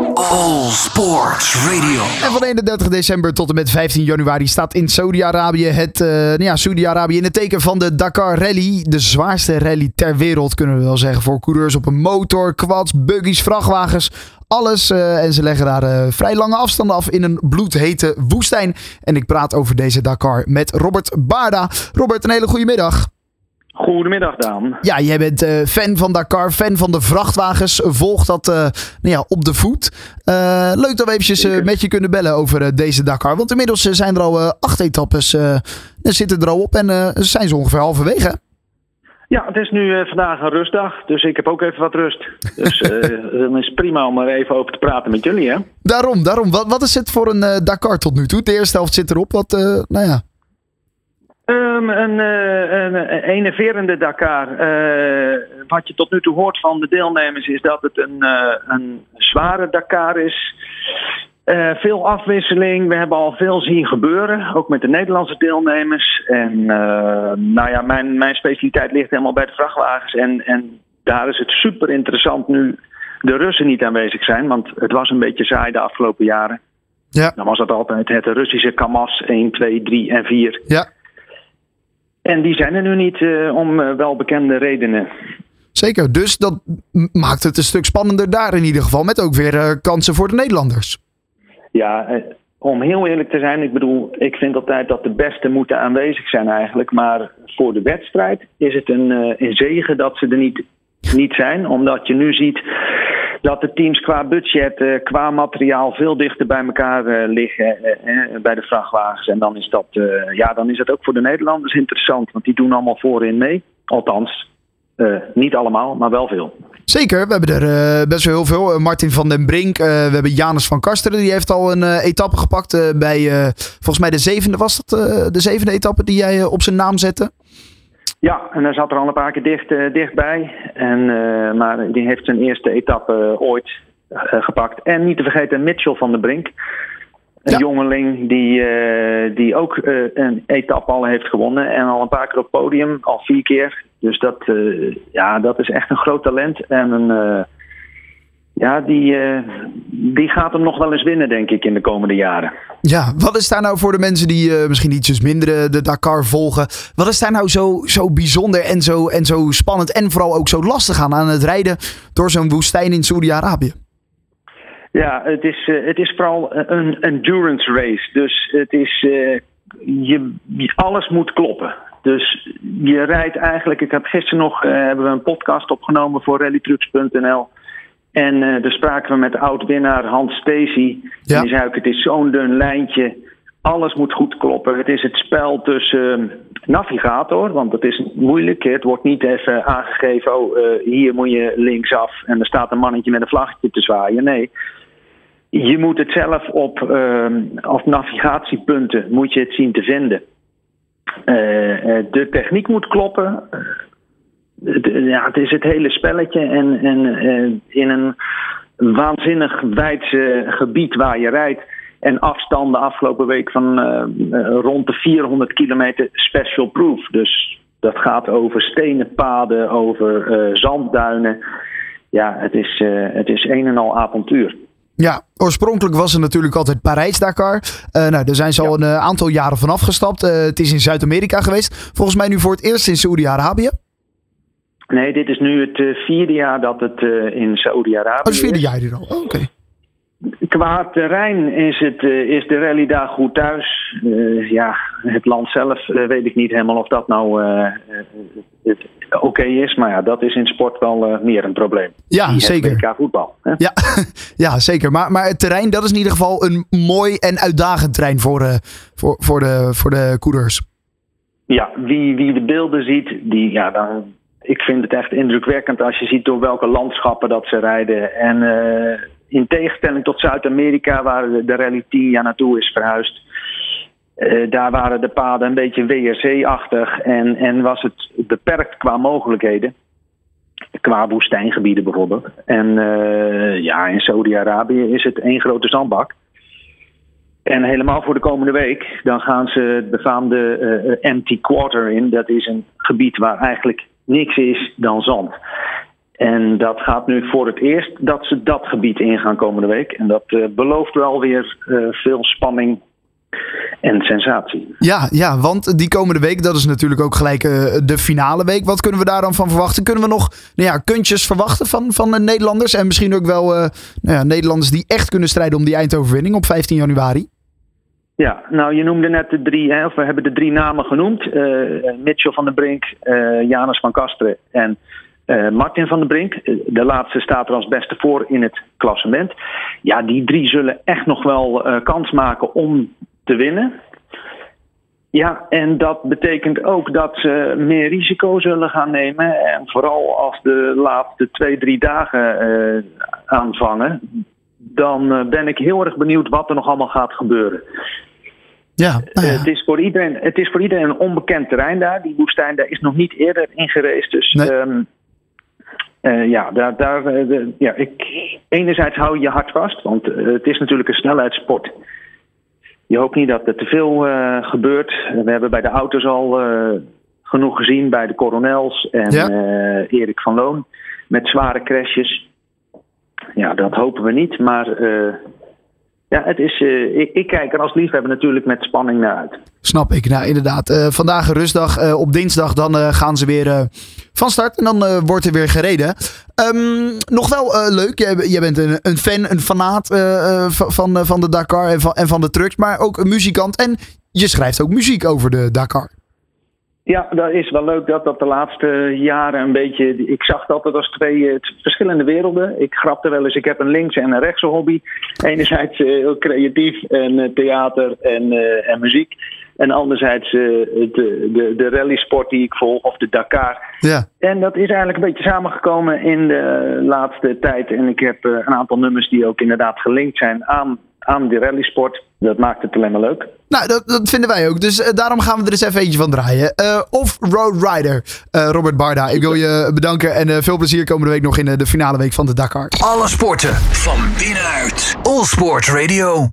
All Sports Radio. En van 31 december tot en met 15 januari staat in Saudi-Arabië het, uh, ja, Saudi-Arabië in het teken van de Dakar Rally. De zwaarste rally ter wereld, kunnen we wel zeggen. Voor coureurs op een motor, quads, buggies, vrachtwagens. Alles. Uh, en ze leggen daar uh, vrij lange afstanden af in een bloedhete woestijn. En ik praat over deze Dakar met Robert Baarda. Robert, een hele goede middag. Goedemiddag, Daan. Ja, jij bent uh, fan van Dakar, fan van de vrachtwagens. Volg dat uh, nou ja, op de voet. Uh, leuk dat we eventjes met je kunnen bellen over deze Dakar. Want inmiddels zijn er al acht etappes. zitten er al op en zijn ze ongeveer halverwege. Ja, het is nu vandaag een rustdag. Dus ik heb ook even wat rust. Dus dan is het prima om er even over te praten met jullie, hè? Daarom, daarom. Wat, wat is het voor een Dakar tot nu toe? De eerste helft zit erop. Wat, nou ja... Um, een, uh, een enerverende Dakar. Uh, wat je tot nu toe hoort van de deelnemers is dat het een, uh, een zware Dakar is. veel afwisseling. We hebben al veel zien gebeuren. Ook met de Nederlandse deelnemers. En nou ja, mijn, mijn specialiteit ligt helemaal bij de vrachtwagens. En, en daar is het super interessant nu de Russen niet aanwezig zijn. Want het was een beetje saai de afgelopen jaren. Ja. Dan was dat altijd het Russische Kamaz 1, 2, 3 en 4. Ja. En die zijn er nu niet uh, om uh, welbekende redenen. Zeker, dus dat maakt het een stuk spannender daar in ieder geval. Met ook weer uh, kansen voor de Nederlanders. Ja, om heel eerlijk te zijn, ik bedoel, ik vind altijd dat de beste moeten aanwezig zijn eigenlijk. Maar voor de wedstrijd is het een, een zegen dat ze er niet, niet zijn. Omdat je nu ziet dat de teams qua budget, uh, qua materiaal veel dichter bij elkaar uh, liggen uh, bij de vrachtwagens. En dan is, dat, ja, dan is dat ook voor de Nederlanders interessant, want die doen allemaal voorin mee. Althans, niet allemaal, maar wel veel. Zeker, we hebben er best wel heel veel. Martin van den Brink, we hebben Janus van Kasteren, die heeft al een etappe gepakt bij, volgens mij de zevende was dat, de zevende etappe die jij op zijn naam zette. Ja, en hij zat er al een paar keer dicht, uh, dichtbij. En, uh, maar die heeft zijn eerste etappe uh, ooit gepakt. En niet te vergeten Mitchell van der Brink. Een ja. jongeling die, die ook een etappe al heeft gewonnen. En al een paar keer op podium, al vier keer. Dus dat, ja, dat is echt een groot talent. En een, ja, die, die gaat hem nog wel eens winnen, denk ik, in de komende jaren. Ja, wat is daar nou voor de mensen die uh, misschien ietsjes minder de Dakar volgen? Wat is daar nou zo, zo bijzonder en zo, en zo spannend en vooral ook zo lastig aan aan het rijden door zo'n woestijn in Saudi-Arabië? Ja, het is, uh, het is vooral een endurance race. Dus het is, je, alles moet kloppen. Dus je rijdt eigenlijk, ik heb gisteren nog, hebben we een podcast opgenomen voor rallytrucks.nl. En uh, daar spraken we met oud-winnaar Hans. Ja. En die zei ook, het is zo'n dun lijntje. Alles moet goed kloppen. Het is het spel tussen uh, navigator, want dat is moeilijk. Het wordt niet even aangegeven, oh, uh, hier moet je linksaf en er staat een mannetje met een vlaggetje te zwaaien. Nee, je moet het zelf op, op navigatiepunten moet je het zien te vinden. de techniek moet kloppen ja, het is het hele spelletje. En, en uh, in een waanzinnig wijdse gebied waar je rijdt. En afstanden afgelopen week van uh, rond de 400 kilometer special proof. Dus dat gaat over stenen paden, over zandduinen. Ja, het is, het is een en al avontuur. Ja, oorspronkelijk was het natuurlijk altijd Parijs-Dakar. Uh, nou, daar zijn ze al een aantal jaren vanaf gestapt. het is in Zuid-Amerika geweest. Volgens mij nu voor het eerst in Saoedi-Arabië. Nee, dit is nu het uh, vierde jaar dat het uh, in Saudi-Arabië oh, het vierde jaar hier al, oh, oké. Okay. Qua terrein is, het, uh, is de rally daar goed thuis. ja, het land zelf weet ik niet helemaal of dat nou oké okay is. Maar ja, dat is in sport wel meer een probleem. Ja, Die zeker. WK voetbal. Hè? Ja, ja, zeker. Maar, maar het terrein, dat is in ieder geval een mooi en uitdagend terrein voor, voor, voor, de, voor de coureurs. Ja, wie, wie de beelden ziet, die, ja, dan, ik vind het echt indrukwekkend als je ziet door welke landschappen dat ze rijden. En uh, in tegenstelling tot Zuid-Amerika, waar de, rally 10 jaar naartoe is verhuisd. Uh, daar waren de paden een beetje WRC-achtig en, en was het beperkt qua mogelijkheden. Qua woestijngebieden bijvoorbeeld. En uh, ja, in Saudi-Arabië is het één grote zandbak. En helemaal voor de komende week, dan gaan ze het befaamde Empty Quarter in. Dat is een gebied waar eigenlijk niks is dan zand. En dat gaat nu voor het eerst dat ze dat gebied ingaan komende week. En dat uh, belooft wel weer uh, veel spanning en sensatie. Ja, ja, want die komende week, dat is natuurlijk ook gelijk uh, de finale week. Wat kunnen we daar dan van verwachten? Kunnen we nog nou ja, kuntjes verwachten van, van de Nederlanders? En misschien ook wel nou ja, Nederlanders die echt kunnen strijden om die eindoverwinning op 15 januari? Ja, nou je noemde net de drie, hè, of we hebben de drie namen genoemd. Mitchell van der Brink, Janus van Kasteren en uh, Martin van den Brink, eh, de laatste staat er als beste voor in het klassement. Ja, die drie zullen echt nog wel uh, kans maken om te winnen. Ja, en dat betekent ook dat ze meer risico zullen gaan nemen. En vooral als de laatste twee, drie dagen uh, aanvangen, dan ben ik heel erg benieuwd wat er nog allemaal gaat gebeuren. Ja, nou ja. het, is voor iedereen, het is voor iedereen een onbekend terrein daar. Die woestijn daar is nog niet eerder in. Dus Nee. ehm, eh, ja, daar, daar, eh, ja, ik, enerzijds hou je hart vast, want eh, het is natuurlijk een snelheidssport. Je hoopt niet dat er te veel eh, gebeurt. We hebben bij de auto's al eh, genoeg gezien, bij de coronels en Ja. eh, Erik van Loon met zware crashes. Ja, dat hopen we niet, maar eh, ja, het is, eh, ik, ik kijk er als liefhebber natuurlijk met spanning naar uit. Snap ik, nou inderdaad. Eh, vandaag een rustdag. Eh, op dinsdag dan gaan ze weer van start. En dan wordt er weer gereden. Ehm, nog wel leuk. Jij, bent een, een fan, een fanaat van, van de Dakar en van, en van de trucks. Maar ook een muzikant. En je schrijft ook muziek over de Dakar. Ja, dat is wel leuk dat dat de laatste jaren een beetje. Ik zag dat altijd als twee eh, verschillende werelden. Ik grapte wel eens, ik heb een linkse en een rechtse hobby. Enerzijds eh, heel creatief en eh, theater en, en muziek. En anderzijds de, de, de rallysport die ik volg, of de Dakar. Ja, En dat is eigenlijk een beetje samengekomen in de laatste tijd. En ik heb een aantal nummers die ook inderdaad gelinkt zijn aan, aan die rallysport. Dat maakt het alleen maar leuk. nou dat, dat vinden wij ook. Dus eh, daarom gaan we er eens even eentje van draaien. Eh Off-Road Rider, eh, Robert Barda. Ik wil je bedanken en eh, veel plezier komende week nog in de finale week van de Dakar. Alle sporten van binnenuit. All Sport Radio.